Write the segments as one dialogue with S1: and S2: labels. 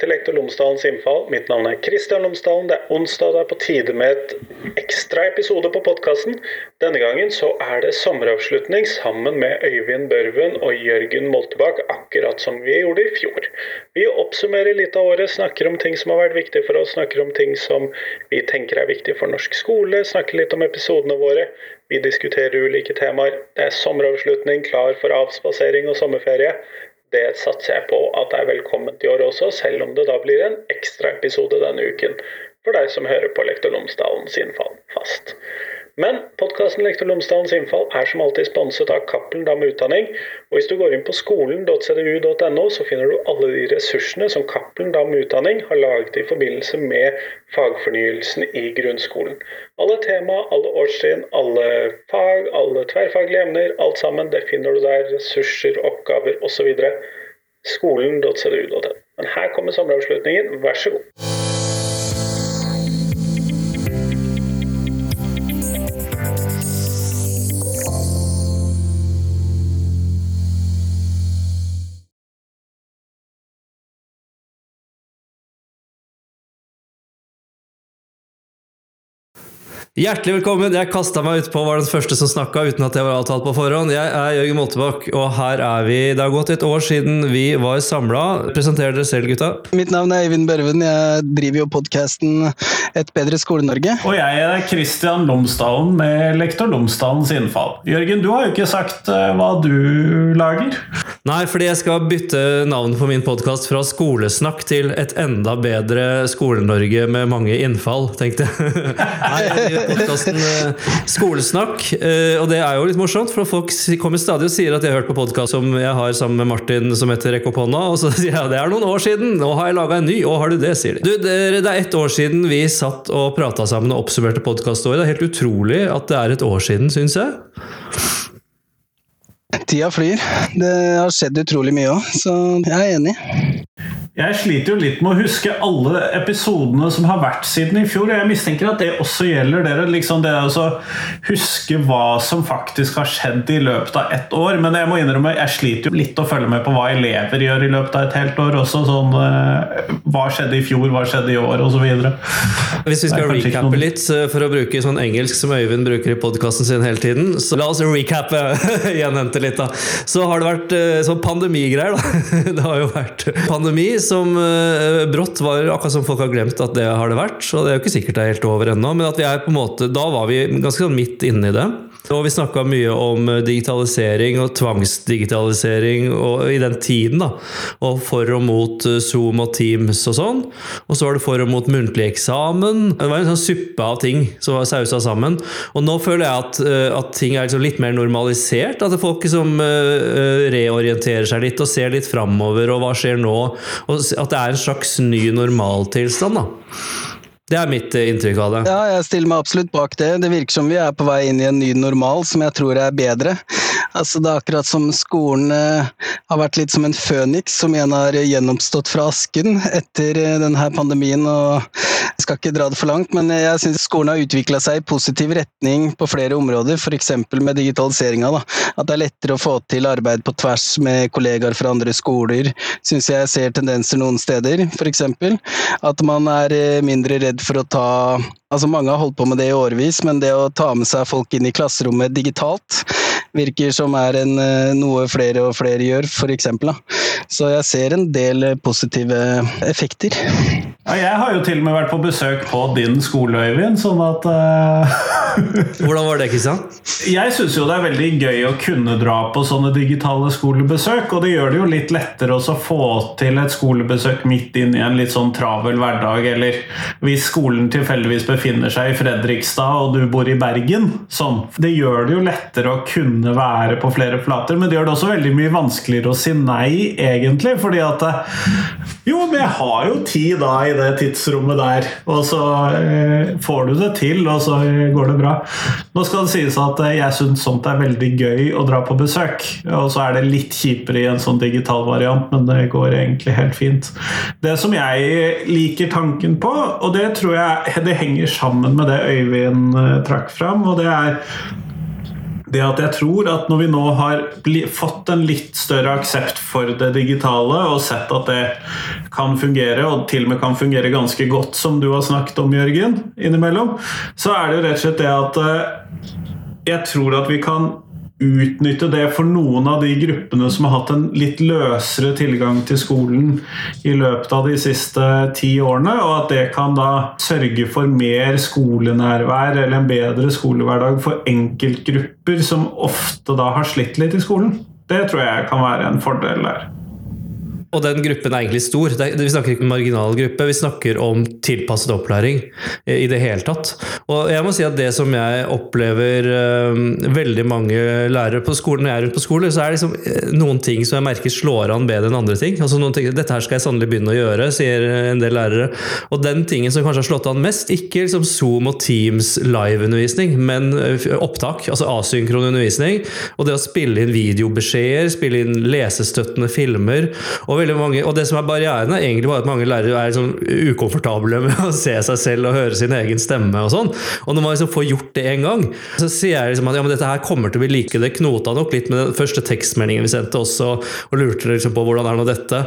S1: Til Lektor Lomsdalens innfall. Mitt navn er Kristian Lomsdalen. Det er onsdag, det er på tide med et ekstra episode på podkasten. Denne gangen så er det sommeravslutning sammen med Øyvind Børven og Jørgen Moltebakk, akkurat som vi gjorde i fjor. Vi oppsummerer litt av året, snakker om ting som har vært viktige for oss, snakker om ting som vi tenker er viktige for norsk skole, snakker litt om episodene våre. Vi diskuterer ulike temaer. Det er sommeravslutning, klar for avspasering og sommerferie. Det satser jeg på at er velkomment i år også, selv om det da blir en ekstraepisode denne uken for deg som hører på Lektor Lomsdalen sin fall fast. Men podkasten Lektor Lomsdalens innfall er som alltid sponset av Cappelen Dam Utdanning. Og hvis du går inn på skolen.cdu.no, så finner du alle de ressursene som Cappelen Dam Utdanning har laget i forbindelse med fagfornyelsen i grunnskolen. Alle tema, alle årstrinn, alle fag, alle tverrfaglige emner, alt sammen, det finner du der. Ressurser, oppgaver osv. Skolen.cdu.no. Men her kommer sommeravslutningen, vær så god.
S2: Hjertelig velkommen. Jeg kasta meg utpå, var den første som snakka uten at jeg var avtalt på forhånd. Jeg er Jørgen Moltebakk, og her er vi. Det har gått et år siden vi var samla. Presenter dere selv, gutta.
S3: Mitt navn er Eivind Børven. Jeg driver jo podkasten Et bedre Skole-Norge.
S4: Og jeg er Kristian Lomsdalen med Lektor Lomsdalens innfall. Jørgen, du har jo ikke sagt uh, hva du lager?
S2: Nei, fordi jeg skal bytte navn på min podkast fra Skolesnakk til Et enda bedre Skole-Norge med mange innfall, tenkte jeg. Nei, podkasten Skolesnakk. Og det er jo litt morsomt, for folk kommer stadig og sier at de har hørt på podkast som jeg har sammen med Martin som heter Rekk opp hånda, og så sier jeg det er noen år siden, nå har jeg laga en ny, og har du det, sier de. Du, det er ett år siden vi satt og prata sammen og oppsummerte podkaståret. Det er helt utrolig at det er et år siden, syns jeg.
S3: Tida flyr. Det har skjedd utrolig mye òg, så jeg er enig.
S4: Jeg sliter jo litt med å huske alle episodene som har vært siden i fjor. og Jeg mistenker at det også gjelder dere. Liksom det å huske hva som faktisk har skjedd i løpet av ett år. Men jeg må innrømme, jeg sliter jo litt å følge med på hva elever gjør i løpet av et helt år. også sånn, Hva skjedde i fjor, hva skjedde i år, osv.
S2: Hvis vi skal recappe noen... litt, for å bruke sånn engelsk som Øyvind bruker i podkasten sin hele tiden, så la oss recappe, gjenhente litt, da. Så har det vært sånn pandemigreier, da. Det har jo vært pandemi som uh, brått var akkurat som folk har glemt at det har det vært. Og det er jo ikke sikkert det er helt over ennå, men at vi er på en måte, da var vi ganske sånn midt inne i det. Og vi snakka mye om digitalisering og tvangsdigitalisering og i den tiden. da, Og for og mot Zoom og Teams og sånn. Og så var det for og mot muntlig eksamen. Det var en sånn suppe av ting som var sausa sammen. Og nå føler jeg at, at ting er liksom litt mer normalisert. At det er folk liksom reorienterer seg litt og ser litt framover, og hva skjer nå? Og at det er en slags ny normaltilstand. da. Det er mitt inntrykk av det.
S3: Ja, jeg stiller meg absolutt bak det. Det virker som vi er på vei inn i en ny normal som jeg tror er bedre. Altså, det er akkurat som skolen eh, har vært litt som en føniks som igjen har gjenoppstått fra asken etter eh, denne pandemien. og Jeg skal ikke dra det for langt, men jeg syns skolen har utvikla seg i positiv retning på flere områder, f.eks. med digitaliseringa. At det er lettere å få til arbeid på tvers med kollegaer fra andre skoler. Syns jeg ser tendenser noen steder, f.eks. At man er mindre redd for å ta Altså Mange har holdt på med det i årevis, men det å ta med seg folk inn i klasserommet digitalt virker som er en, noe flere og flere gjør, f.eks. Så jeg ser en del positive effekter.
S4: Ja, jeg har jo til og med vært på besøk på din skole, Øyvind, sånn at uh...
S2: Hvordan var det, Kristian?
S4: Jeg syns jo det er veldig gøy å kunne dra på sånne digitale skolebesøk, og det gjør det jo litt lettere å få til et skolebesøk midt inn i en litt sånn travel hverdag, eller hvis skolen tilfeldigvis befinner seg i Fredrikstad og du bor i Bergen. Sånn. Det gjør det jo lettere å kunne være på flere flater, men det gjør det også veldig mye vanskeligere å si nei, egentlig. Fordi at Jo, men jeg har jo tid da i det tidsrommet der, og så eh, får du det til, og så går det bra. Nå skal det sies at jeg syns sånt er veldig gøy å dra på besøk, og så er det litt kjipere i en sånn digital variant, men det går egentlig helt fint. Det som jeg liker tanken på, og det tror jeg det henger sammen med det Øyvind trakk fram, og det er det at jeg tror at når vi nå har fått en litt større aksept for det digitale og sett at det kan fungere, og til og med kan fungere ganske godt, som du har snakket om, Jørgen, innimellom, så er det jo rett og slett det at eh, jeg tror at vi kan utnytte det for noen av de gruppene som har hatt en litt løsere tilgang til skolen i løpet av de siste ti årene, og at det kan da sørge for mer skolenærvær eller en bedre skolehverdag for enkeltgrupper som ofte da har slitt litt i skolen. Det tror jeg kan være en fordel der.
S2: Og den gruppen er egentlig stor. Vi snakker ikke om marginal gruppe, vi snakker om tilpasset opplæring i det hele tatt. Og jeg må si at det som jeg opplever uh, veldig mange lærere på skolen, når jeg er rundt på skolen, så er det liksom eh, noen ting som jeg merker slår an bedre enn andre ting. Altså noen ting, Dette her skal jeg sannelig begynne å gjøre, sier en del lærere. Og den tingen som kanskje har slått an mest, ikke liksom Zoom og Teams live-undervisning, men eh, opptak, altså asynkron undervisning, og det å spille inn videobeskjeder, spille inn lesestøttende filmer. og veldig mange, og det som er barrieren, er egentlig bare at mange lærere er sånn ukomfortable med å se seg selv og høre sin egen stemme. Og sånn. Og når man liksom får gjort det en gang, så sier jeg liksom at ja, men dette her kommer til å bli like. Det knota nok litt med den første tekstmeldingen vi sendte også, og lurte liksom på hvordan er nå dette.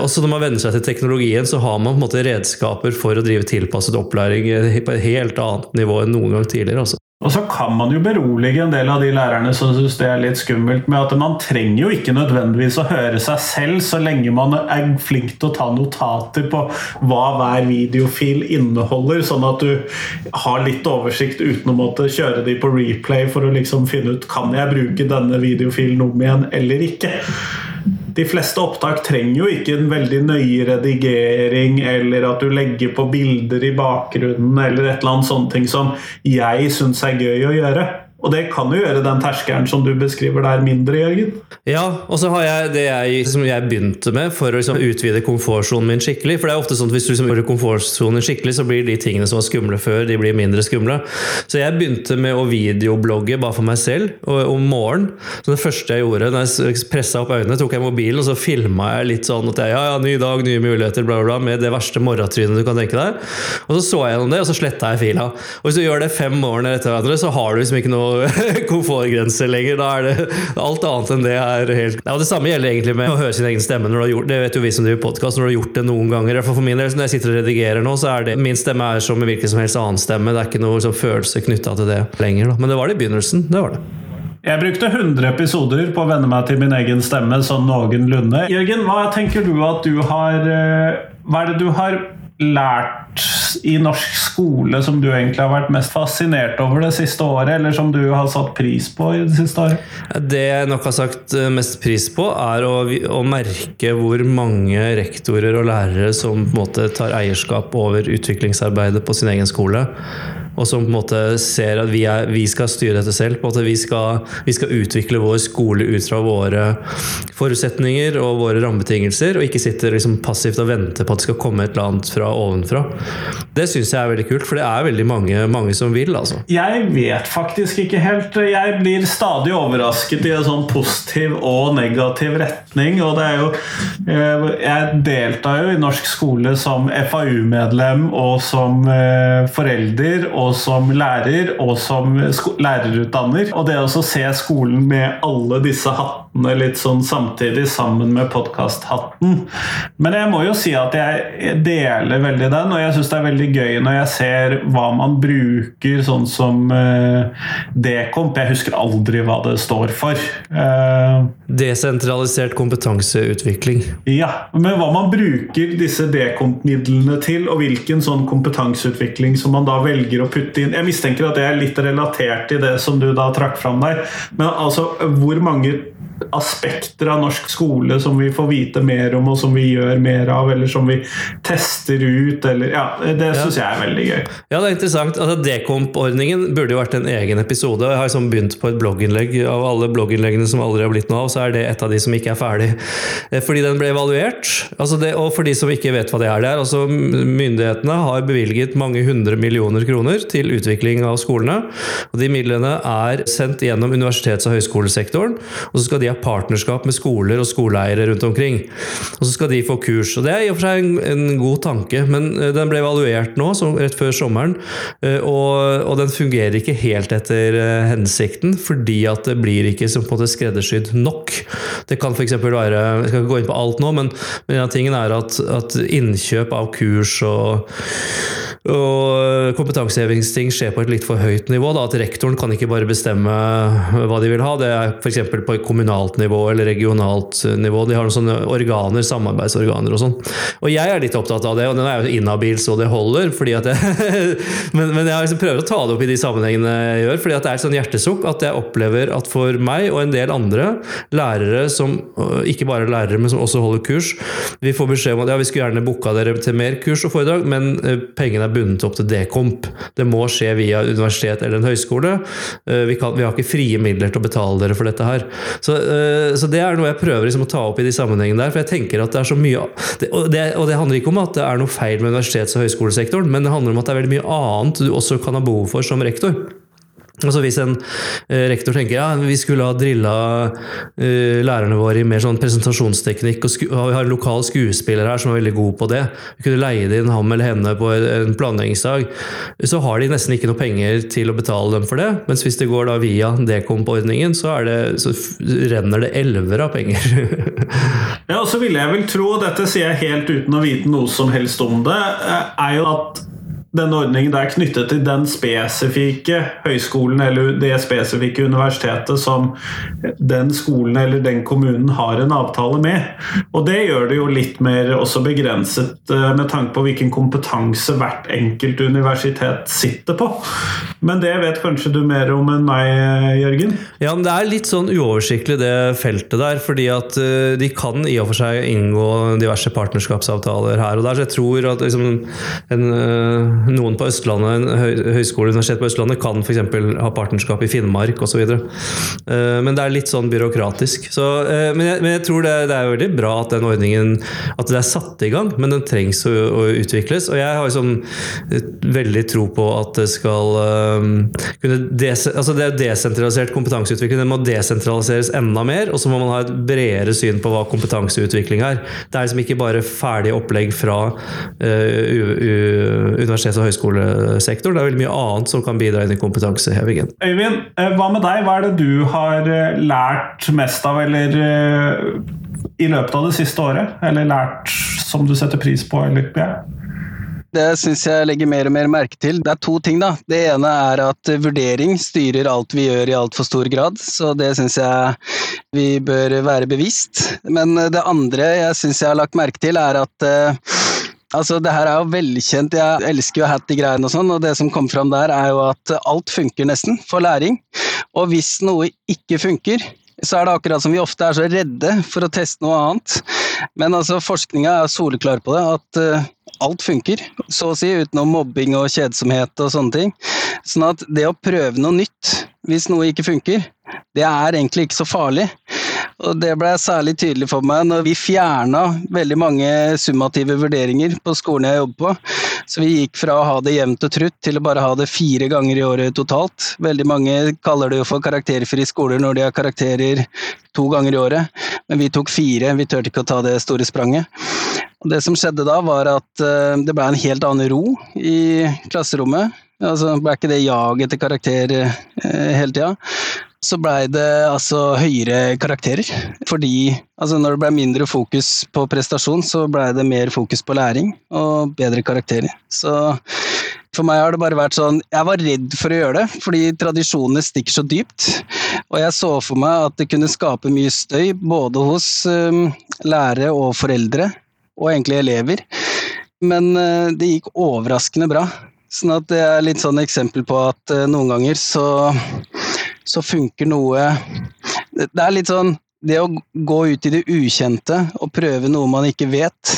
S2: Også når man venner seg til teknologien, så har man på en måte redskaper for å drive tilpasset opplæring på et helt annet nivå enn noen gang tidligere. Altså.
S4: Og så kan man jo berolige en del av de lærerne som syns det er litt skummelt, med at man trenger jo ikke nødvendigvis å høre seg selv så lenge man er flink til å ta notater på hva hver videofil inneholder, sånn at du har litt oversikt uten å måtte kjøre de på replay for å liksom finne ut kan jeg bruke denne videofilen om igjen eller ikke de fleste opptak trenger jo ikke en veldig nøye redigering, eller at du legger på bilder i bakgrunnen, eller et eller annet sånt ting som jeg syns er gøy å gjøre. Og det kan jo gjøre den terskelen som du beskriver der, mindre, Jørgen.
S2: Ja, og så har jeg det jeg, som jeg begynte med for å liksom utvide komfortsonen min skikkelig. For det er ofte sånn at hvis du liksom gjør komfortsonen skikkelig, så blir de tingene som var skumle før, de blir mindre skumle. Så jeg begynte med å videoblogge bare for meg selv om morgenen. Så det første jeg gjorde, når jeg pressa opp øynene, tok jeg mobilen og så filma jeg litt sånn at jeg, ja, ja, ny dag, nye muligheter, bla, bla, bla, med det verste morgentrynet du kan tenke deg. Og så så jeg gjennom det, og så sletta jeg fila. Og hvis du gjør det fem morgener etter hverandre, så har du liksom ikke noe komfortgrense lenger. Da er det alt annet enn det er helt ja, Det samme gjelder egentlig med å høre sin egen stemme. når du har gjort, Det vet jo vi som driver podkast, når du har gjort det noen ganger. For min del, når jeg sitter og redigerer nå, så er det min stemme er som en hvilken som helst annen stemme. Det er ikke noe sånn, følelse knytta til det lenger. Da. Men det var det i begynnelsen. det var det.
S4: Jeg brukte 100 episoder på å venne meg til min egen stemme sånn noenlunde. Jørgen, hva tenker du at du har eh, Hva er det du har lært i norsk skole som du egentlig har vært mest fascinert over det siste året, eller som du har satt pris på i det siste året?
S2: Det jeg nok har sagt eh, mest pris på, er å, å merke hvor mange rektorer og lærere som på en måte tar eierskap over utviklingsarbeidet på sin egen skole og som på en måte ser at vi, er, vi skal styre dette selv. på måte vi skal, vi skal, utvikle vår skole ut fra våre forutsetninger og våre rammebetingelser, og ikke sitter liksom passivt og venter på at det skal komme et eller annet fra ovenfra. Det syns jeg er veldig kult, for det er veldig mange, mange som vil. altså.
S4: Jeg vet faktisk ikke helt. Jeg blir stadig overrasket i en sånn positiv og negativ retning. og det er jo eh, Jeg deltar jo i norsk skole som FAU-medlem og som eh, forelder. og som lærer og som lærerutdanner. Og det å se skolen med alle disse hattene litt sånn samtidig, sammen med podkasthatten. Men jeg må jo si at jeg deler veldig den, og jeg syns det er veldig gøy når jeg ser hva man bruker, sånn som uh, Dekomp. Jeg husker aldri hva det står for. Uh,
S2: Desentralisert kompetanseutvikling.
S4: Ja, men hva man bruker disse Dekomp-midlene til, og hvilken sånn kompetanseutvikling som man da velger å putte inn Jeg mistenker at det er litt relatert til det som du da trakk fram der. Men altså, hvor mange aspekter av norsk skole som vi får vite mer om, og som vi gjør mer av, eller som vi tester ut, eller Ja, det syns jeg er veldig gøy.
S2: Ja, det er interessant. Altså, Dekomp-ordningen burde jo vært en egen episode. Jeg har liksom begynt på et blogginnlegg. Av alle blogginnleggene som aldri har blitt noe av, så er det et av de som ikke er ferdig. Eh, fordi den ble evaluert. Altså det, og for de som ikke vet hva det er, det er altså myndighetene har bevilget mange hundre millioner kroner til utvikling av skolene. Og de midlene er sendt gjennom universitets- og høyskolesektoren, og så skal de ha partnerskap med skoler og skoleeiere rundt omkring. Og så skal de få kurs. Og det er i og for seg en, en god tanke, men den ble evaluert nå, rett før sommeren, og, og, den fungerer ikke helt etter hensikten, fordi at det blir ikke som på en måte skreddersydd nok. Det kan f.eks. være Jeg skal ikke gå inn på alt nå, men, men en av tingene er at, at innkjøp av kurs og og kompetansehevingsting skjer på et litt for høyt nivå. Da, at rektoren kan ikke bare bestemme hva de vil ha. Det er f.eks. på et kommunalt nivå eller regionalt nivå. De har noen sånne organer, samarbeidsorganer og sånn. Og jeg er litt opptatt av det, og den er jo inhabil så det holder. fordi at jeg, men, men, jeg liksom prøver å ta det opp i de sammenhengene jeg gjør. fordi at det er et sånn hjertesukk at jeg opplever at for meg og en del andre lærere som ikke bare lærere, men som også holder kurs, vi får beskjed om at ja, vi skulle gjerne booka dere til mer kurs og foredrag, men eh, pengene er bundet opp til Dekomp. Det må skje via universitet eller en høyskole. Eh, vi, kan, vi, har ikke frie midler til å betale dere for dette her. Så, eh, så det er noe jeg prøver liksom å ta opp i de sammenhengene der. For jeg tenker at det er så mye og det, og det handler ikke om at det er noe feil med universitets- og høyskolesektoren, men det handler om at det er veldig mye annet du også kan ha behov for som rektor. Altså Hvis en eh, rektor tenker ja, vi skulle ha drilla eh, lærerne våre i mer sånn presentasjonsteknikk, og, vi har en lokal skuespiller her som er veldig god på det, vi kunne leid inn ham eller henne på en planleggingsdag, så har de nesten ikke noe penger til å betale dem for det. Mens hvis det går da via Dekomp-ordningen, så, så, renner det elver av penger.
S4: ja, og så ville jeg vel tro, og dette sier jeg helt uten å vite noe som helst om det, eh, er jo at denne ordningen er knyttet til den spesifikke høyskolen eller det spesifikke universitetet som den skolen eller den kommunen har en avtale med. Og det gjør det jo litt mer også begrenset eh, med tanke på hvilken kompetanse hvert enkelt universitet sitter på. Men det vet kanskje du mer om enn meg, Jørgen?
S2: Ja, men det er litt sånn uoversiktlig det feltet der, fordi at eh, de kan i og for seg inngå diverse partnerskapsavtaler her og der. Så jeg tror at liksom en eh, noen på Østlandet, en høyskole universitet på Østlandet kan f.eks. ha partnerskap i Finnmark osv. Eh, men det er litt sånn byråkratisk. Så, eh, men, jeg, men, jeg, tror det, det, er veldig bra at den ordningen at det er satt i gang, men den trengs å, å utvikles. Og jeg har liksom veldig tro på at det skal um, kunne des, altså Det er desentralisert kompetanseutvikling. Den må desentraliseres enda mer, og så må man ha et bredere syn på hva kompetanseutvikling er. Det er liksom ikke bare ferdig opplegg fra uh, universitetet universitets- og høyskolesektoren. Det er veldig mye annet som kan bidra inn i kompetansehevingen.
S4: Øyvind, eh, hva med deg? Hva er det du har eh, lært mest av, eller eh, i løpet av det siste året? Eller lært som du setter pris på, eller ja?
S3: Det syns jeg legger mer og mer merke til. Det er to ting, da. Det ene er at vurdering styrer alt vi gjør i altfor stor grad, så det syns jeg vi bør være bevisst. Men det andre jeg syns jeg har lagt merke til, er at Altså, det her er jo velkjent, jeg elsker jo Hattie-greiene og sånn, og det som kom fram der er jo at alt funker nesten for læring. Og hvis noe ikke funker, så er det akkurat som vi ofte er så redde for å teste noe annet. Men altså, forskninga er soleklar på det, at uh, alt funker, så å si, utenom mobbing og kjedsomhet og sånne ting. Sånn at det å prøve noe nytt hvis noe ikke funker, det er egentlig ikke så farlig. Og det ble særlig tydelig for meg når vi fjerna veldig mange summative vurderinger på skolen jeg jobber på. Så vi gikk fra å ha det jevnt og trutt til å bare ha det fire ganger i året totalt. Veldig mange kaller det jo for karakterfrie skoler når de har karakterer to ganger i året, men vi tok fire. Vi turte ikke å ta det store spranget. Og det som skjedde da, var at eh, det ble en helt annen ro i klasserommet. Altså ble ikke det jag etter karakter eh, hele tida så blei det altså høyere karakterer. Fordi altså når det blei mindre fokus på prestasjon, så blei det mer fokus på læring og bedre karakterer. Så for meg har det bare vært sånn Jeg var redd for å gjøre det, fordi tradisjonene stikker så dypt. Og jeg så for meg at det kunne skape mye støy, både hos um, lærere og foreldre, og egentlig elever. Men uh, det gikk overraskende bra. Sånn at det er litt sånn eksempel på at uh, noen ganger så så funker noe Det er litt sånn Det å gå ut i det ukjente og prøve noe man ikke vet,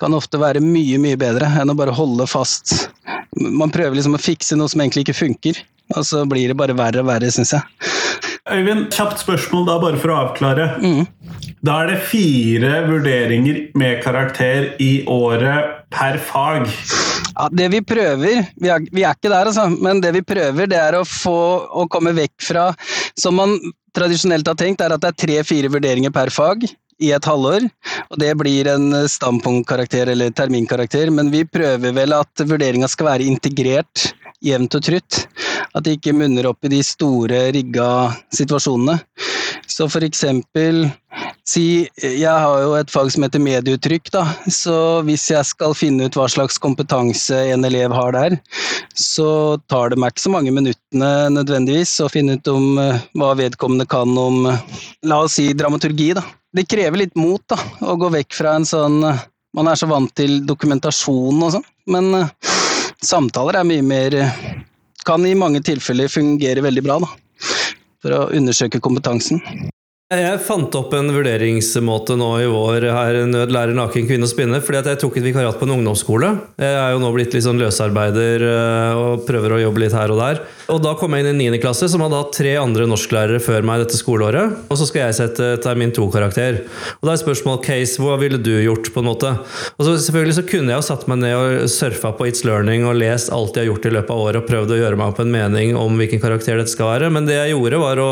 S3: kan ofte være mye, mye bedre enn å bare holde fast. Man prøver liksom å fikse noe som egentlig ikke funker, og så blir det bare verre og verre, syns jeg.
S4: Øyvind, kjapt spørsmål da, bare for å avklare. Mm. Da er det fire vurderinger med karakter i året per fag.
S3: Ja, Det vi prøver, vi er, vi er ikke der altså, men det vi prøver det er å få å komme vekk fra Som man tradisjonelt har tenkt, er at det er tre-fire vurderinger per fag i et halvår. Og det blir en standpunktkarakter eller terminkarakter, men vi prøver vel at vurderinga skal være integrert jevnt og trutt. At det ikke munner opp i de store, rigga situasjonene. Så for eksempel Si, jeg har jo et fag som heter medieuttrykk, da. Så hvis jeg skal finne ut hva slags kompetanse en elev har der, så tar det meg ikke så mange minuttene nødvendigvis å finne ut om eh, hva vedkommende kan om, la oss si, dramaturgi, da. Det krever litt mot, da, å gå vekk fra en sånn Man er så vant til dokumentasjon og sånn, men samtaler er mye mer Kan i mange tilfeller fungere veldig bra, da. For å undersøke kompetansen.
S2: Jeg fant opp en vurderingsmåte nå i vår her, Nød lærer naken kvinne å spinne, fordi at jeg tok et vikariat på en ungdomsskole. Jeg er jo nå blitt litt sånn løsarbeider øh, og prøver å jobbe litt her og der. Og da kom jeg inn i 9. klasse, som hadde hatt tre andre norsklærere før meg dette skoleåret. Og så skal jeg sette termin to-karakter. Og da er spørsmål case, hva ville du gjort, på en måte? Og så selvfølgelig så kunne jeg jo satt meg ned og surfa på It's Learning og lest alt jeg har gjort i løpet av året og prøvd å gjøre meg opp en mening om hvilken karakter dette skal være, men det jeg gjorde, var å,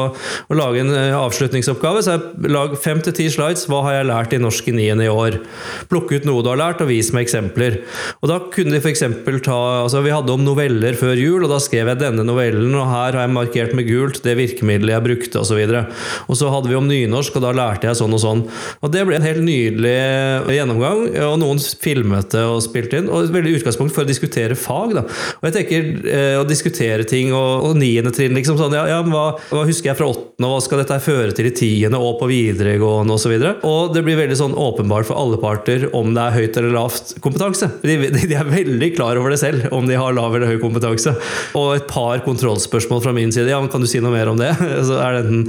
S2: å lage en øh, avslutningsoppgave oppgave, så jeg lag fem til ti slides. Hva har jeg lært i norsk i niende i år? Plukke ut noe du har lært, og vis meg eksempler. Og da kunne de f.eks. ta altså Vi hadde om noveller før jul, og da skrev jeg denne novellen, og her har jeg markert med gult det virkemidlet jeg brukte, osv. Og, så og så hadde vi om nynorsk, og da lærte jeg sånn og sånn. Og det ble en helt nydelig gjennomgang, og noen filmet det og spilte inn. Og et veldig utgangspunkt for å diskutere fag. da. Og jeg tenker eh, å diskutere ting, og, og niende trinn, liksom sånn ja, ja hva, hva, husker jeg fra åttende, og hva skal dette føre til i ti? Tiende og på videregående osv. Og, så og det blir veldig sånn åpenbart for alle parter om det er høyt eller lavt kompetanse. De, de er veldig klar over det selv, om de har lav eller høy kompetanse. Og et par kontrollspørsmål fra min side. Ja, men Kan du si noe mer om det? Så er det enten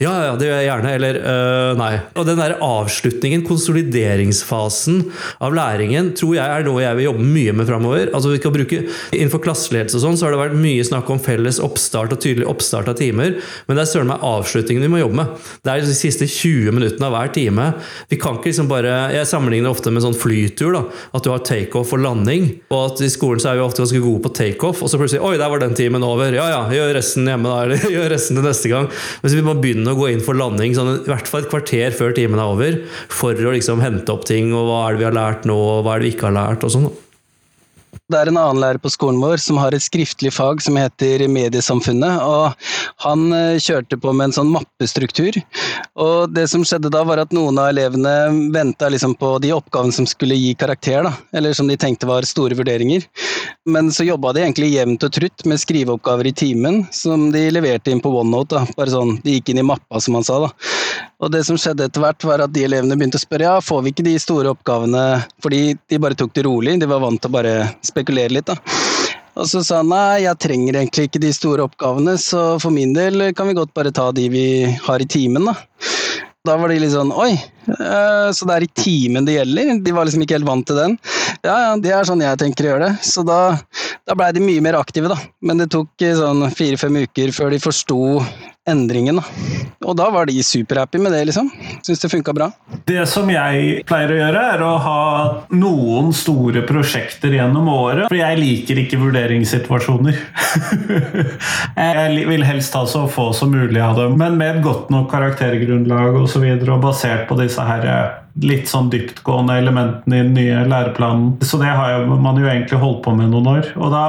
S2: ja, ja, det gjør jeg gjerne, eller øh, nei. Og den der avslutningen, konsolideringsfasen av læringen, tror jeg er noe jeg vil jobbe mye med framover. Altså, vi kan bruke, innenfor klasseledelse og sånn, så har det vært mye snakk om felles oppstart og tydelig oppstart av timer, men det er søren meg avslutningen vi må jobbe med. Det er de siste 20 minuttene av hver time. Vi kan ikke liksom bare, Jeg sammenligner ofte med sånn flytur. da, At du har takeoff og landing. og at I skolen så er vi ofte ganske gode på takeoff, og så plutselig Oi, der var den timen over. Ja ja, gjør resten hjemme da, eller gjør resten til neste gang. Men så vi må begynne å gå inn for landing sånn, i hvert fall et kvarter før timen er over. For å liksom hente opp ting, og hva er det vi har lært nå, og hva er det vi ikke har lært. og sånn.
S3: Det er en annen lærer på skolen vår som har et skriftlig fag som heter Mediesamfunnet. og Han eh, kjørte på med en sånn mappestruktur. og Det som skjedde da, var at noen av elevene venta liksom på de oppgavene som skulle gi karakter, da, eller som de tenkte var store vurderinger. Men så jobba de egentlig jevnt og trutt med skriveoppgaver i timen, som de leverte inn på OneNote. Da. Bare sånn, De gikk inn i mappa, som han sa. da. Og det som skjedde etter hvert, var at de elevene begynte å spørre ja, får vi ikke de store oppgavene fordi de bare tok det rolig. De var vant til å bare spekulere litt, da. Og så sa han nei, jeg trenger egentlig ikke de store oppgavene, så for min del kan vi godt bare ta de vi har i timen, da. Da var de litt sånn oi, eh, så det er i timen det gjelder? De var liksom ikke helt vant til den. Ja, ja, det er sånn jeg tenker å gjøre det. Så da, da blei de mye mer aktive, da. Men det tok eh, sånn fire-fem uker før de forsto endringen. Da. Og da var de superhappy med det, liksom. Syns det funka bra.
S4: Det som jeg pleier å gjøre, er å ha noen store prosjekter gjennom året. For jeg liker ikke vurderingssituasjoner. jeg vil helst ha så få som mulig av dem, men med et godt nok karaktergrunnlag osv. Og, så videre, og basert på disse her litt sånn dyptgående elementene i den nye læreplanen. Så det har man jo egentlig holdt på med noen år. Og da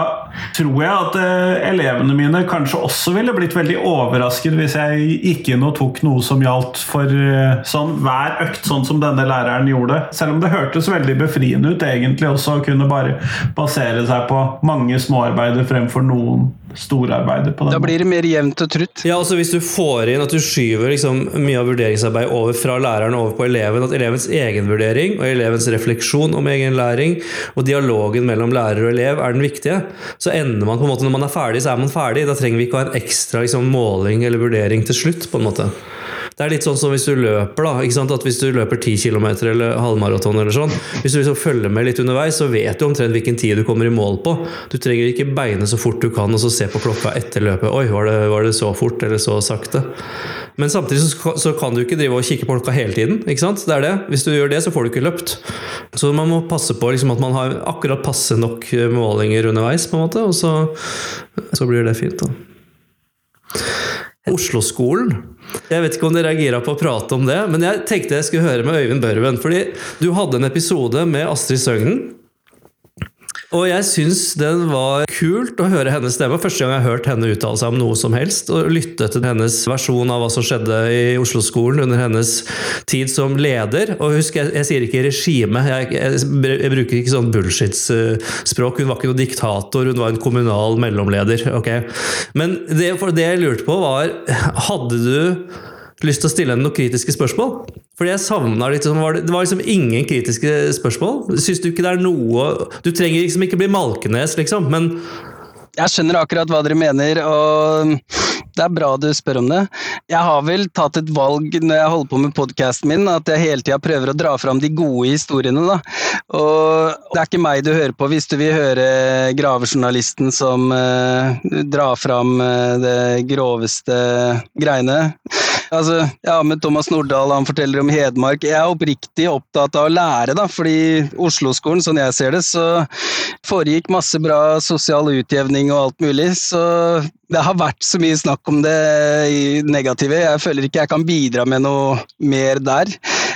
S4: tror jeg at eh, elevene mine kanskje også ville blitt veldig overrasket hvis jeg gikk inn og tok noe som gjaldt for eh, sånn hver økt, sånn som denne læreren gjorde. Selv om det hørtes veldig befriende ut egentlig også å kunne bare basere seg på mange småarbeider fremfor noen storarbeider. på den
S3: Da blir det mer jevnt og trutt.
S2: Ja, altså Hvis du får inn at du skyver liksom mye av vurderingsarbeidet over fra læreren over på eleven, at elevens egenvurdering og elevens refleksjon om egen læring og dialogen mellom lærer og elev er den viktige, så ender man på en måte når man er ferdig, så er man ferdig. Da trenger vi ikke å ha en ekstra liksom, måling eller vurdering til slutt. på en måte. Det er litt sånn som hvis du løper, da. Ikke sant? At hvis du løper 10 km eller halvmaraton eller sånn, hvis du liksom følger med litt underveis, så vet du omtrent hvilken tid du kommer i mål på. Du trenger ikke beine så fort du kan og så se på klokka etter løpet. Oi, var det, var det så fort eller så sakte? Men samtidig så, så kan du ikke drive og kikke på klokka hele tiden. ikke sant? Det er det. Hvis du gjør det, så får du ikke løpt. Så man må passe på liksom, at man har akkurat passe nok målinger underveis, på en måte, og så, så blir det fint. da. Oslo-skolen. Jeg vet ikke om dere er gira på å prate om det, men jeg tenkte jeg skulle høre med Øyvind Børven. Fordi du hadde en episode med Astrid Søgnen. Og jeg syns den var kult å høre hennes stemme. Første gang jeg har hørt henne uttale seg om noe som helst. Og lytte til hennes versjon av hva som skjedde i Oslo-skolen under hennes tid som leder. Og husk, jeg, jeg sier ikke regime. Jeg, jeg, jeg, bruker ikke sånn bullshit-språk. Hun var ikke noen diktator, hun var en kommunal mellomleder. Okay? Men det, det jeg lurte på, var Hadde du lyst til å stille henne noen kritiske spørsmål. Fordi jeg savna sånn, Det var liksom ingen kritiske spørsmål. Syns du ikke det er noe Du trenger liksom ikke bli Malkenes, liksom, men
S3: Jeg skjønner akkurat hva dere mener, og det er bra du spør om det. Jeg har vel tatt et valg når jeg holder på med podkasten min, at jeg hele tida prøver å dra fram de gode historiene, da. Og det er ikke meg du hører på hvis du vil høre gravejournalisten som uh, drar fram uh, det groveste greiene. Altså, ja, med Thomas Nordahl, han forteller om Hedmark. Jeg er oppriktig opptatt av å lære, da, fordi Oslo-skolen, sånn jeg ser det, så foregikk masse bra sosial utjevning og alt mulig. Så det har vært så mye snakk om det negative. Jeg føler ikke jeg kan bidra med noe mer der.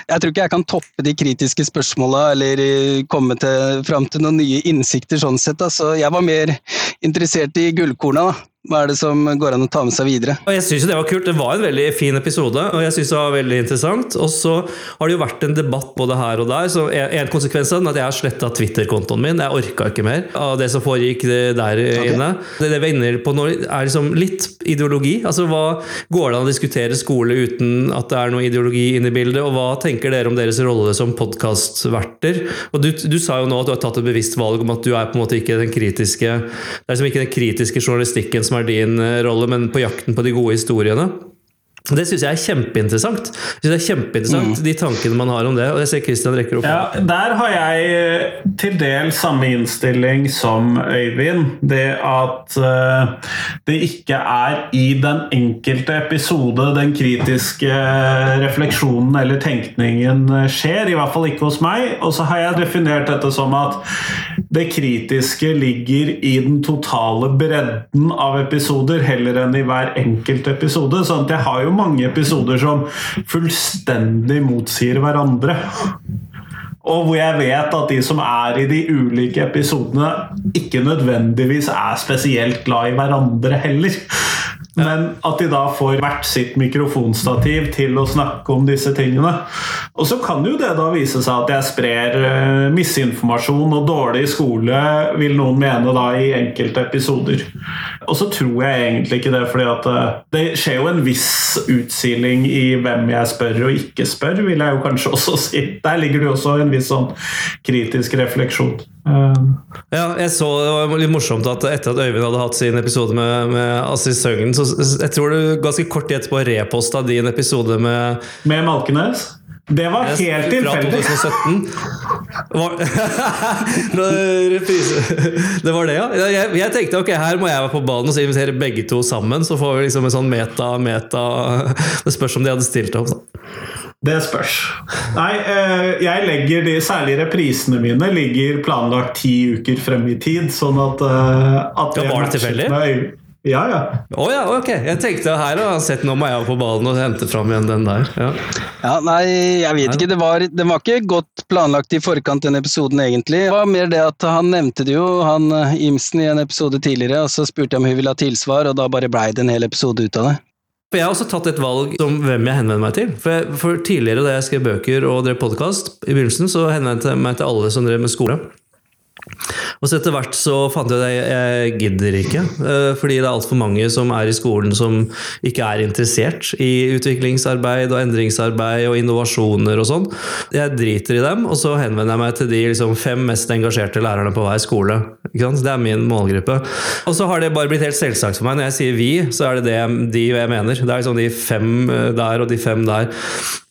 S3: Jeg tror ikke jeg kan toppe de kritiske spørsmåla eller komme til, fram til noen nye innsikter sånn sett. Da. Så jeg var mer interessert i gullkorna. da. Hva er det som går an å ta med seg videre?
S2: Jeg synes Det var kult. Det var en veldig fin episode, og jeg synes det var veldig interessant. Og så har det jo vært en debatt både her og der. så En konsekvens av den at jeg har sletta Twitter-kontoen min. Jeg orka ikke mer av det som foregikk der okay. inne. Det, det vi er inne på nå, er liksom litt ideologi. Altså, hva Går det an å diskutere skole uten at det er noe ideologi inne i bildet? Og hva tenker dere om deres rolle som podkastverter? Og du, du, sa jo nå at du har tatt et bevisst valg om at du er på en måte ikke den kritiske Det er liksom ikke den kritiske journalistikken som er din eh, rolle, men på jakten på de gode historiene. Det syns jeg er kjempeinteressant. Jeg synes det er kjempeinteressant mm. De tankene man har om det. Og jeg ser Christian rekker opp.
S4: Ja, der har jeg eh, til del samme innstilling som Øyvind. Det at uh, det ikke er i den enkelte episode den kritiske refleksjonen eller tenkningen skjer. I hvert fall ikke hos meg. Og så har jeg definert dette som at det kritiske ligger i den totale bredden av episoder, heller enn i hver enkelt episode. sånn at jeg har jo mange episoder som fullstendig motsier hverandre. Og hvor jeg vet at de som er i de ulike episodene, ikke nødvendigvis er spesielt glad i hverandre heller. Men at de da får hvert sitt mikrofonstativ til å snakke om disse tingene. Og så kan jo det da vise seg at jeg sprer uh, misinformasjon og dårlig skole, vil noen mene da i enkelte episoder. Og så tror jeg egentlig ikke det, fordi at uh, det skjer jo en viss utsiling i hvem jeg spør og ikke spør, vil jeg jo kanskje også si. Der ligger det jo også en viss sånn kritisk refleksjon.
S2: Ja, jeg så Det var litt morsomt at etter at Øyvind hadde hatt sin episode med, med Assis Søgnen, så jeg tror du ganske kort tid etterpå reposta din episode med
S4: Med Malkenes? Det var yes, helt tilfeldig!
S2: Fra 2017. det var det, ja. Jeg, jeg, tenkte ok, her må jeg være på ballen og invitere begge to sammen, så får vi liksom en sånn meta-meta Det spørs om de hadde stilt opp.
S4: Det spørs. Nei, eh, jeg legger de særlig reprisene mine ligger planlagt ti uker frem i tid, sånn at, eh, at
S2: det Var det tilfeldig?
S4: Ja, ja.
S2: Oh, ja, ok. Jeg tenkte her har sett nå må jeg på ballen og hente fram igjen den der. Ja,
S3: ja Nei, jeg vet ikke. Det var, det var, ikke godt planlagt i forkant, den episoden egentlig. Det var mer det at han nevnte det jo, han eh, Imsen, i en episode tidligere, og så spurte jeg om hun ville ha tilsvar, og da bare blei det en hel episode ut av det.
S2: For Jeg har også tatt et valg om hvem jeg henvender meg til. For, jeg, for Tidligere da jeg skrev bøker og drev podkast, i begynnelsen så henvendte jeg meg til alle som drev med skole. Og så etter hvert så fant jeg at jeg, gidder ikke. eh, Fordi det er altfor mange som er i skolen som ikke er interessert i utviklingsarbeid og endringsarbeid og innovasjoner og sånn. Jeg driter i dem, og så henvender jeg meg til de liksom, fem mest engasjerte lærerne på hver skole. Det er min målgruppe. Og så har det bare blitt helt selvsagt for meg. Når jeg sier vi, så er det det de jeg mener. Det er liksom de fem eh, der og de fem der.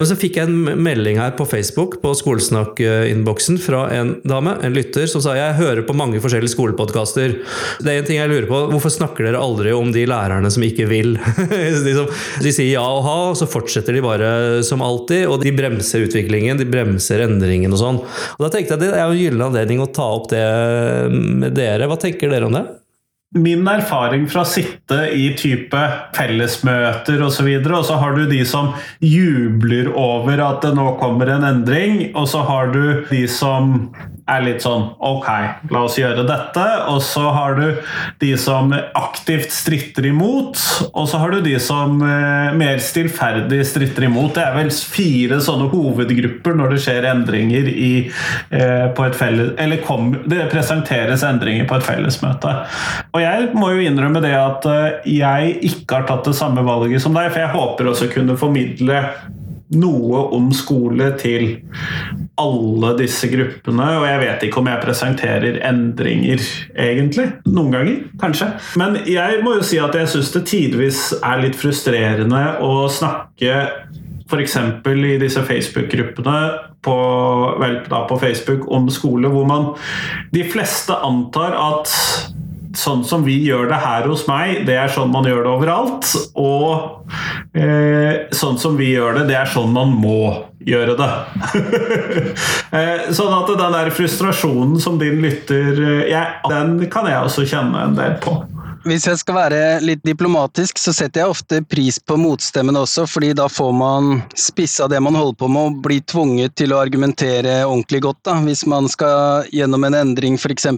S2: Men så fikk jeg en melding her på Facebook på Skolesnakk-innboksen fra en dame, en lytter, som sa jeg hører på mange forskjellige skolepodkaster. Det er en ting jeg lurer på, hvorfor snakker dere aldri om de lærerne som ikke vil? de, som, de sier ja og ha, og så fortsetter de bare som alltid, og de bremser utviklingen, de bremser endringen og sånn. Og Da tenkte jeg at det er en gyllen anledning å ta opp det med dere. Hva tenker dere om det?
S4: Min erfaring fra å sitte i type fellesmøter osv., og, så videre, og så har du de som jubler over at det nå kommer en endring, og så har du de som er litt sånn Ok, la oss gjøre dette. Og så har du de som aktivt stritter imot, og så har du de som eh, mer stillferdig stritter imot. Det er vel fire sånne hovedgrupper når det skjer endringer i, eh, på et felles Eller kom, det presenteres endringer på et fellesmøte. Og jeg må jo innrømme det at eh, jeg ikke har tatt det samme valget som deg, for jeg håper også kunne formidle noe om skole til alle disse gruppene. Og jeg vet ikke om jeg presenterer endringer, egentlig. Noen ganger, kanskje. Men jeg må jo si at jeg syns det tidvis er litt frustrerende å snakke F.eks. i disse Facebook-gruppene på, på Facebook om skole, hvor man de fleste antar at sånn som vi gjør det her hos meg, det er sånn man gjør det overalt. Og eh, sånn som vi gjør det, det er sånn man må gjøre det. eh, sånn at den der frustrasjonen som din lytter eh, Den kan jeg også kjenne en del på.
S3: Hvis jeg skal være litt diplomatisk, så setter jeg ofte pris på motstemmen også, fordi da får man spissa det man holder på med, og blir tvunget til å argumentere ordentlig godt, da, hvis man skal gjennom en endring, f.eks.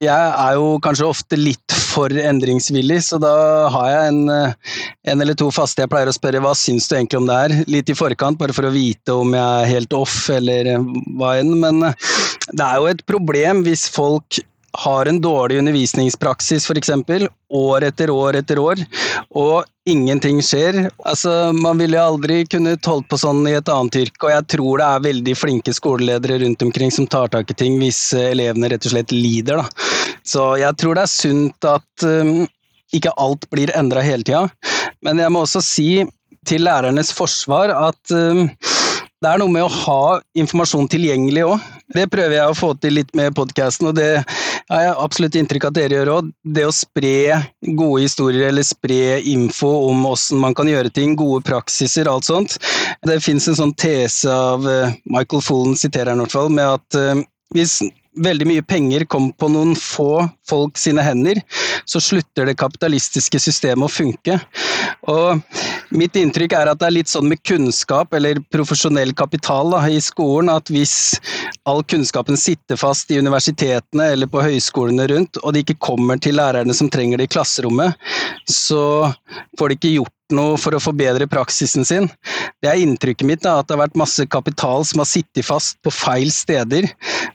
S3: Jeg er jo kanskje ofte litt for endringsvillig, så da har jeg en, en eller to faste jeg pleier å spørre hva syns du egentlig om det her, litt i forkant, bare for å vite om jeg er helt off eller hva enn, men det er jo et problem hvis folk har en dårlig undervisningspraksis f.eks. år etter år etter år, og ingenting skjer. Altså, Man ville aldri kunnet holdt på sånn i et annet yrke, og jeg tror det er veldig flinke skoleledere rundt omkring som tar tak i ting hvis elevene rett og slett lider. Da. Så jeg tror det er sunt at um, ikke alt blir endra hele tida. Men jeg må også si til lærernes forsvar at um, det er noe med å ha informasjon tilgjengelig òg. Det prøver jeg å få til litt med podkasten, og det har jeg absolutt inntrykk av at dere gjør òg. Det å spre gode historier eller spre info om åssen man kan gjøre ting, gode praksiser, alt sånt. Det fins en sånn tese av Michael Fullen, siterer han i hvert fall, med at hvis veldig mye penger kommer på noen få folk sine hender, så slutter det kapitalistiske systemet å funke. Og mitt inntrykk er at det er litt sånn med kunnskap, eller profesjonell kapital da, i skolen, at hvis all kunnskapen sitter fast i universitetene eller på høyskolene rundt, og det ikke kommer til lærerne som trenger det i klasserommet, så får de ikke gjort noe for å forbedre praksisen sin. Det er inntrykket mitt, da, at det har vært masse kapital som har sittet fast på feil steder.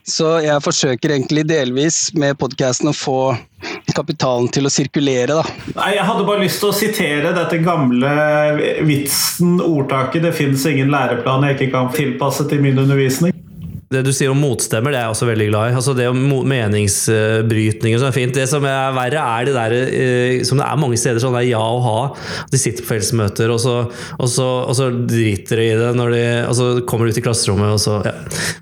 S3: Så jeg forsøker egentlig delvis med podkasten å få kapitalen til å sirkulere, da.
S4: Nei, Jeg hadde bare lyst til å sitere dette gamle vitsen, ordtaket 'Det fins ingen læreplan jeg ikke kan tilpasse til min undervisning'.
S2: Det du sier om motstemmer, det er jeg også veldig glad i. Altså det om meningsbrytninger som er fint. Det som er verre, er det der eh, som det er mange steder, sånn der ja og ha. De sitter på fellesmøter, og så, og så, og så driter de i det når de Og så kommer de ut i klasserommet, og så ja.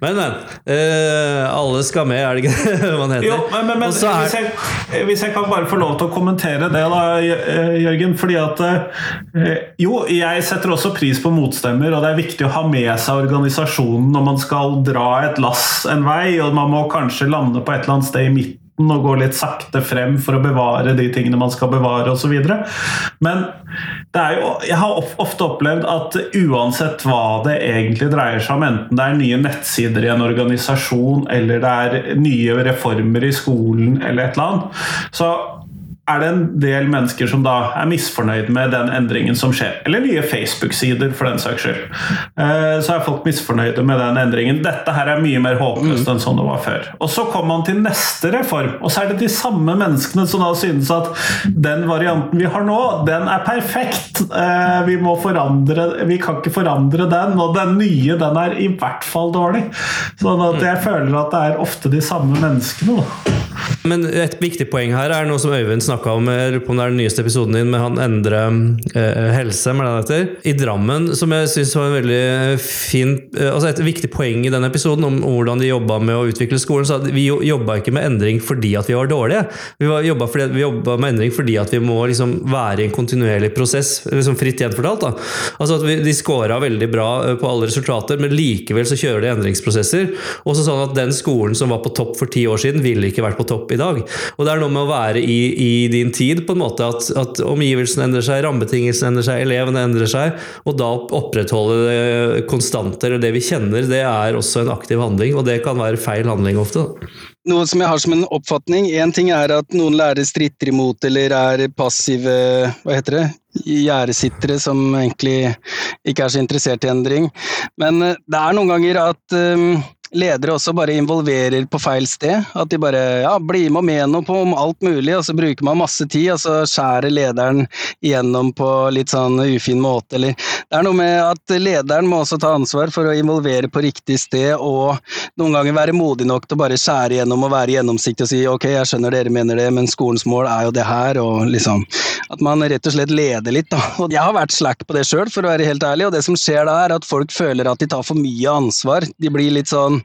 S2: Men, men. Eh, alle skal med, er det ikke det man heter?
S4: Jo, men, men, men
S2: er-
S4: hvis, jeg, hvis jeg kan bare få lov til å kommentere det, da, Jørgen. Fordi at eh, Jo, jeg setter også pris på motstemmer, og det er viktig å ha med seg organisasjonen når man skal dra et lass en vei, og man må kanskje lande på et eller annet sted i midten og gå litt sakte frem for å bevare de tingene man skal bevare osv. Men jo, jeg har ofte opplevd at uansett hva det egentlig dreier seg om, enten det er nye nettsider i en organisasjon eller det er nye reformer i skolen eller et eller annet, så er det en del mennesker som da er misfornøyd med den endringen som skjer. Eller nye Facebook-sider, for den saks skyld. Eh, så er folk misfornøyde med den endringen. Dette her er mye mer håpløst enn sånn det var før. Og så kommer man til neste reform, og så er det de samme menneskene som da synes at den varianten vi har nå, den er perfekt. Eh, vi må forandre Vi kan ikke forandre den, og den nye, den er i hvert fall dårlig. Sånn at jeg føler at det er ofte de samme menneskene. da.
S2: Men et viktig poeng her er noe som Øyvind snakka om jeg lurer på om det er den nyeste episoden din med han Endre eh, Helse. I Drammen, som jeg syns var en veldig fin eh, altså Et viktig poeng i den episoden om, hvordan de jobba med å utvikle skolen. så at Vi jobba ikke med endring fordi at vi var dårlige. Vi jobba med endring fordi at vi må liksom være i en kontinuerlig prosess. liksom Fritt gjenfortalt. da. Altså at vi, De scora veldig bra eh, på alle resultater, men likevel så kjører de endringsprosesser. Også sånn at Den skolen som var på topp for ti år siden, ville ikke vært på topp i dag. Og Det er noe med å være i, i din tid, på en måte at, at omgivelsene endrer seg, rammebetingelsene endrer seg, elevene endrer seg. Og da opprettholde det konstante, eller det vi kjenner, det er også en aktiv handling. Og det kan være feil handling ofte.
S3: Noe som jeg har som en oppfatning, én ting er at noen lærere stritter imot eller er passive hva heter det, gjerdesittere som egentlig ikke er så interessert i endring. Men eh, det er noen ganger at um, ledere også bare involverer på feil sted. At de bare ja, blir med og med noe på om alt mulig, og så bruker man masse tid, og så skjærer lederen igjennom på litt sånn ufin måte, eller Det er noe med at lederen må også ta ansvar for å involvere på riktig sted, og noen ganger være modig nok til å bare skjære igjennom og være gjennomsiktig og si ok, jeg skjønner dere mener det, men skolens mål er jo det her, og liksom At man rett og slett leder litt, da. Og jeg har vært slack på det sjøl, for å være helt ærlig, og det som skjer da, er at folk føler at de tar for mye ansvar. De blir litt sånn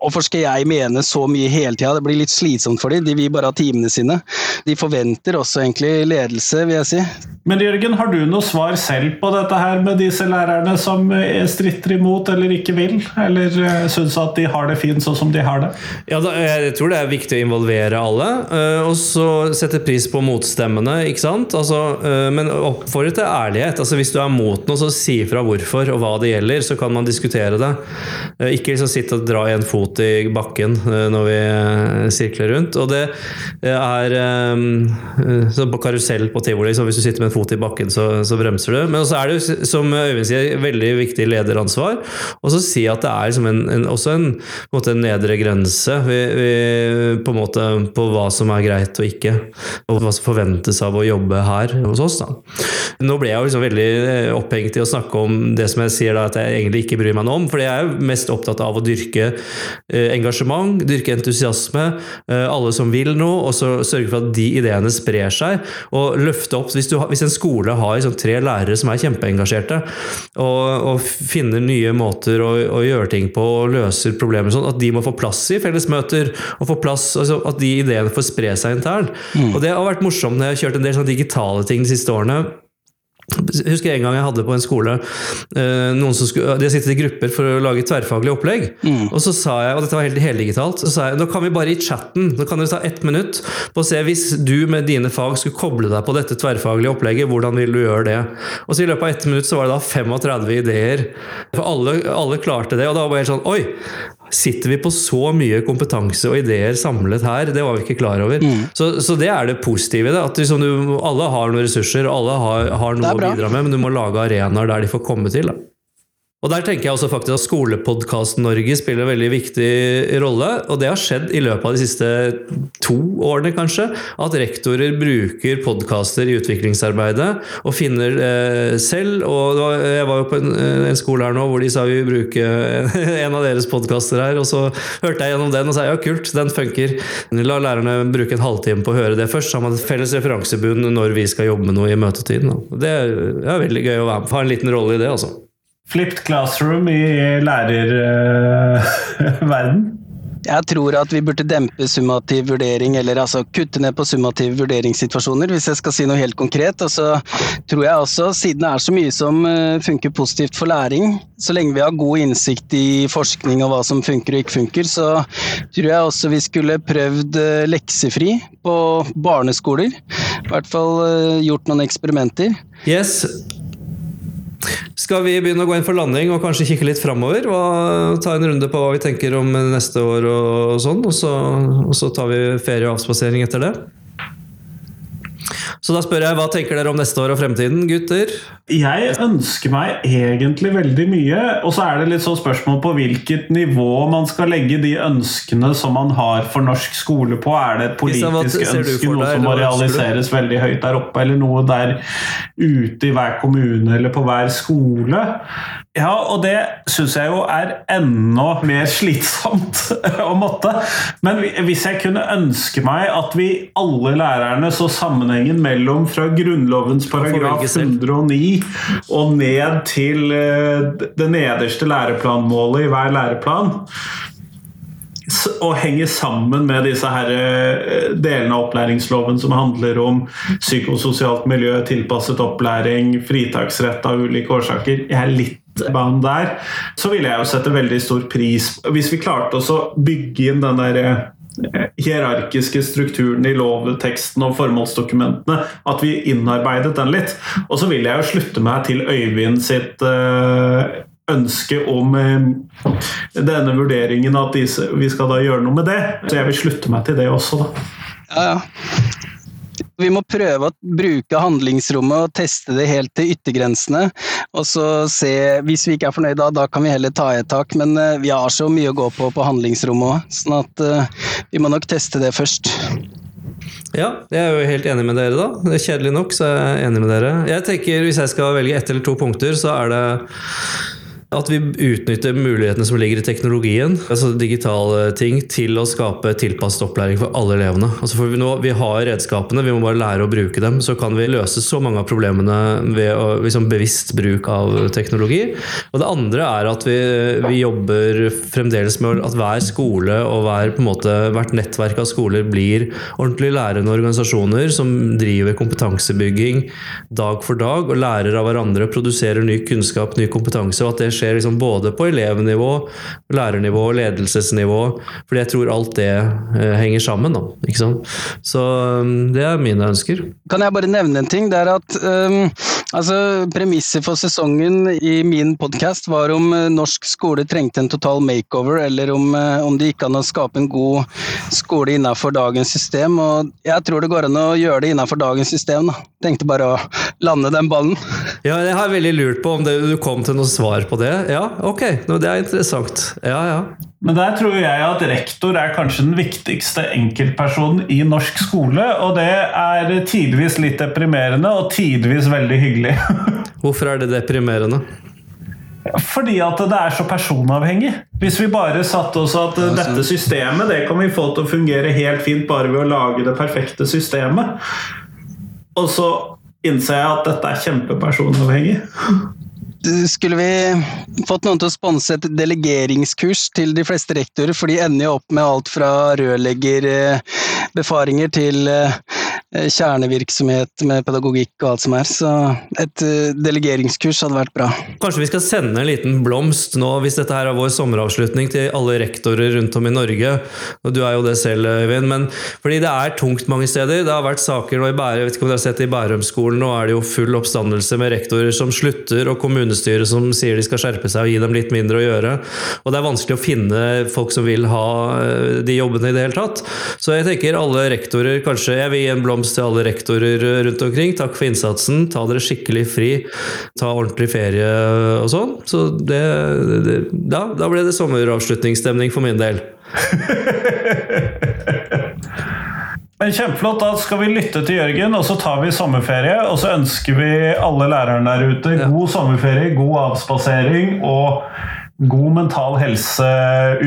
S3: Hvorfor skal jeg mene så mye hele tida? Det blir litt slitsomt for dem. De vil bare ha timene sine. De forventer også egentlig ledelse, vil jeg si.
S4: Men Jørgen, har du noe svar selv på dette her med disse lærerne som stritter imot eller ikke vil? Eller eh, syns at de har det fint sånn som de har det?
S2: Ja, Jeg tror det er viktig å involvere alle, eh, og så sette pris på motstemmene. ikke sant? Altså, eh, men oppfordre til ærlighet. Altså, hvis du er mot noe, så si ifra hvorfor og hva det gjelder, så kan man diskutere det. Ikke liksom sitte og dra en fot i bakken når vi sirkler rundt. Og det er så på karusell på tivoli, så hvis du sitter med en fot i bakken, så, så bremser du. Men så er det jo, som Øyvind sier, veldig viktig lederansvar. Og så si at det er liksom en, en, også en, måte, en, nedre grense vi, vi, på, måte, på hva som er greit og ikke. Og hva som forventes av å jobbe her hos oss. Da. Nå ble jeg jo liksom veldig eh, opphengt i å snakke om det som jeg sier da, at jeg egentlig ikke bryr meg noe om. For jeg er mest opptatt av å dyrke eh, engasjement, dyrke entusiasme, eh, alle som vil noe, og så sørge for at de ideene sprer seg. Og løfte opp hvis, du, hvis en skole har liksom tre lærere som er kjempeengasjerte, og, og finner nye måter å, å, gjøre ting på og løser problemer sånn, at de må få plass i fellesmøter, og få plass, altså at de ideene får spre seg internt. Mm. Og Det har vært morsomt når jeg har kjørt en del sånn digitale ting de siste årene. Jeg husker en gang jeg hadde på en skole eh, noen som skulle, De sittet i grupper for å lage tverrfaglig opplegg. Mm. Og så sa jeg, og dette var helt heldigitalt, så sa jeg nå kan vi bare i chatten nå kan dere ta ett minutt på å se hvis du med dine fag skulle koble deg på dette tverrfaglige opplegget, hvordan vil du gjøre det? Og så I løpet av ett minutt så var det da 35 ideer. For alle, alle klarte det. Og da var det helt sånn Oi! Sitter vi på så mye kompetanse og ideer samlet her? Det var vi ikke klar over. Mm. Så, så, det er det positive i det. At liksom du, alle har noen ressurser, alle har, har noe å bidra med, men du må lage arenaer der de får komme til. Da. Og Der tenker jeg også faktisk at Skolepodkast-Norge spiller en veldig viktig rolle. Og det har skjedd i løpet av de siste to årene, kanskje. At rektorer bruker podkaster i utviklingsarbeidet og finner eh, selv. Og jeg var jo på en, eh, en, skole her nå hvor de sa vi bruke en av deres podkaster her. Og så hørte jeg gjennom den og sa ja, kult, den funker. La lærerne bruke en halvtime på å høre det først. Har man et felles referansebunn når vi skal jobbe med noe i møtetiden. Det er, det er veldig gøy å være med, ha en liten rolle i det, altså.
S4: Flipped classroom i lærerverden? Uh,
S3: jeg tror at vi burde dempe summativ vurdering, eller altså kutte ned på summative vurderingssituasjoner, hvis jeg skal si noe helt konkret. Og så tror jeg også, siden det er så mye som eh, funker positivt for læring, så lenge vi har god innsikt i forskning og hva som funker og ikke funker, så tror jeg også vi skulle prøvd eh, leksefri på barneskoler. I hvert fall eh, gjort noen eksperimenter.
S2: Yes, skal vi begynne å gå inn for landing og kanskje kikke litt framover? Ta en runde på hva vi tenker om neste år og sånn, og så, og så tar vi ferie og avspasering etter det? Så da spør jeg, hva tenker dere om neste år og fremtiden, gutter?
S4: Jeg ønsker meg egentlig veldig mye, og så er det litt sånn spørsmål på hvilket nivå man skal legge de ønskene som man har for norsk skole på. Er det et politisk ønske, noe som må realiseres veldig høyt der oppe, eller noe der ute i hver kommune eller på hver skole? Ja, og det syns jeg jo er enda mer slitsomt å måtte. Men hvis jeg kunne ønske meg at vi alle lærerne så sammenhengen mellom fra Grunnlovens paragraf 109 og ned til eh, det nederste læreplanmålet i hver læreplan og henger sammen med disse her eh, delene av opplæringsloven som handler om psykososialt miljø, tilpasset opplæring, fritaksrett av ulike årsaker. Jeg er litt banen der, så ville jeg jo sette veldig stor pris Hvis vi klarte å bygge inn den der eh, hierarkiske strukturen i lovteksten og formålsdokumentene, at vi innarbeidet den litt. Og så vil jeg jo slutte meg til Øyvind sitt uh, ønske om uh, denne vurderingen, at vi skal da gjøre noe med det. Så jeg vil slutte meg til det også, da.
S3: Ja, ja. Vi må prøve å bruke handlingsrommet og teste det helt til yttergrensene. Og så se, hvis vi ikke er fornøyd da, da kan vi heller ta et tak. Men uh, vi har så mye å gå på på handlingsrommet òg, sånn at uh, vi må nok teste det først.
S2: Ja, jeg er jo helt enig med dere, da. Det er Kjedelig nok, så er jeg enig med dere. Jeg tenker, Hvis jeg skal velge ett eller to punkter, så er det at vi utnytter mulighetene som ligger i teknologien, altså digitale ting, til å skape tilpasset opplæring for alle elevene. Altså for vi, nå, vi har redskapene, vi må bare lære å bruke dem. Så kan vi løse så mange av problemene ved å, liksom, bevisst bruk av teknologi. Og det andre er at vi, vi, jobber fremdeles med at hver skole og hver, måte, hvert nettverk av skoler blir ordentlig lærende organisasjoner som driver kompetansebygging dag for dag og lærer av hverandre, produserer ny kunnskap, ny kompetanse. og at det skjer liksom både på elevnivå, lærernivå og ledelsesnivå. Fordi jeg tror alt det eh, henger sammen. Da? Så um, det er mine ønsker.
S3: Kan jeg bare nevne en ting? Det er at um, altså, Premisset for sesongen i min podkast var om uh, norsk skole trengte en total makeover, eller om, uh, om det gikk an å skape en god skole innenfor dagens system. Og jeg tror det går an å gjøre det innenfor dagens system. Da. Tenkte bare å lande den ballen.
S2: Ja, jeg har veldig lurt på om det, du kom til noe svar på det. Ja, ok, det er interessant. Ja, ja.
S4: Men der tror jeg at rektor er kanskje den viktigste enkeltpersonen i norsk skole. Og det er tidvis litt deprimerende, og tidvis veldig hyggelig.
S2: Hvorfor er det deprimerende?
S4: Fordi at det er så personavhengig. Hvis vi bare satte oss at dette systemet det kan vi få til å fungere helt fint bare ved å lage det perfekte systemet. Og så innser jeg at dette er kjempepersonavhengig
S3: skulle vi fått noen til å sponse et delegeringskurs til de fleste rektorer, for de ender jo opp med alt fra rørleggerbefaringer til eh, kjernevirksomhet med pedagogikk og alt som er. Så et eh, delegeringskurs hadde vært bra.
S2: Kanskje vi skal sende en liten blomst nå, hvis dette her er vår sommeravslutning, til alle rektorer rundt om i Norge. Og du er jo det selv, Øyvind. Men fordi det er tungt mange steder. Det har vært saker nå i Bærum, jeg vet ikke om dere har sett i Bærumsskolen, nå er det jo full oppstandelse med rektorer som slutter, og kommunestyret som sier de skal skjerpe seg og gi dem litt mindre å gjøre. Og det er vanskelig å finne folk som vil ha eh, de jobbene i det hele tatt. Så jeg tenker alle rektorer, kanskje jeg vil gi en blomst blomst til alle rektorer rundt omkring. Takk for innsatsen. Ta dere skikkelig fri. Ta ordentlig ferie og sånn. Så det, det da, da ble det sommeravslutningsstemning for min del.
S4: Men Kjempeflott. Da skal vi lytte til Jørgen, og så tar vi sommerferie. Og så ønsker vi alle lærerne der ute god sommerferie, god avspasering og god mental helse-hvile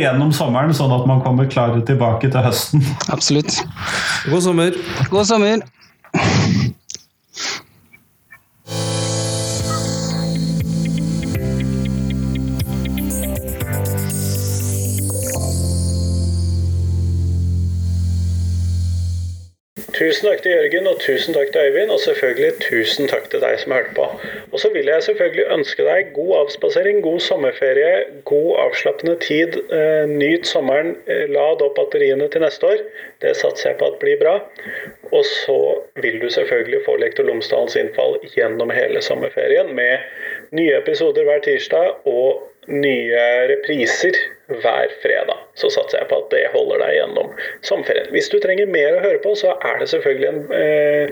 S4: gjennom sommeren, sånn at man kommer klare tilbake til høsten.
S3: Absolutt.
S2: God sommer.
S3: God sommer.
S1: Tusen takk til Jørgen, og tusen takk til Øyvind, og selvfølgelig tusen takk til deg som hørte på. Og så vil jeg selvfølgelig ønske deg god avspasering, god sommerferie, god avslappende tid. Eh, nyt sommeren. Eh, lad opp batteriene til neste år. Det satser jeg på at blir bra. Og så vil du selvfølgelig få Lektor Lomsdalens innfall gjennom hele sommerferien med nye episoder hver tirsdag og nye repriser
S4: hver fredag. Så satser jeg på at det holder deg gjennom sommerferien. Hvis du trenger mer å høre på, så er det selvfølgelig en eh,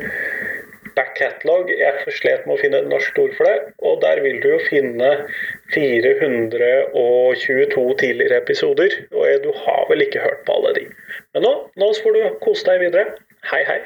S4: back catalog. Jeg slet med å finne et norsk ord for det. Og der vil du jo finne 422 tidligere episoder. Og du har vel ikke hørt på alle de. Men nå, nå får du kose deg videre. Hei, hei.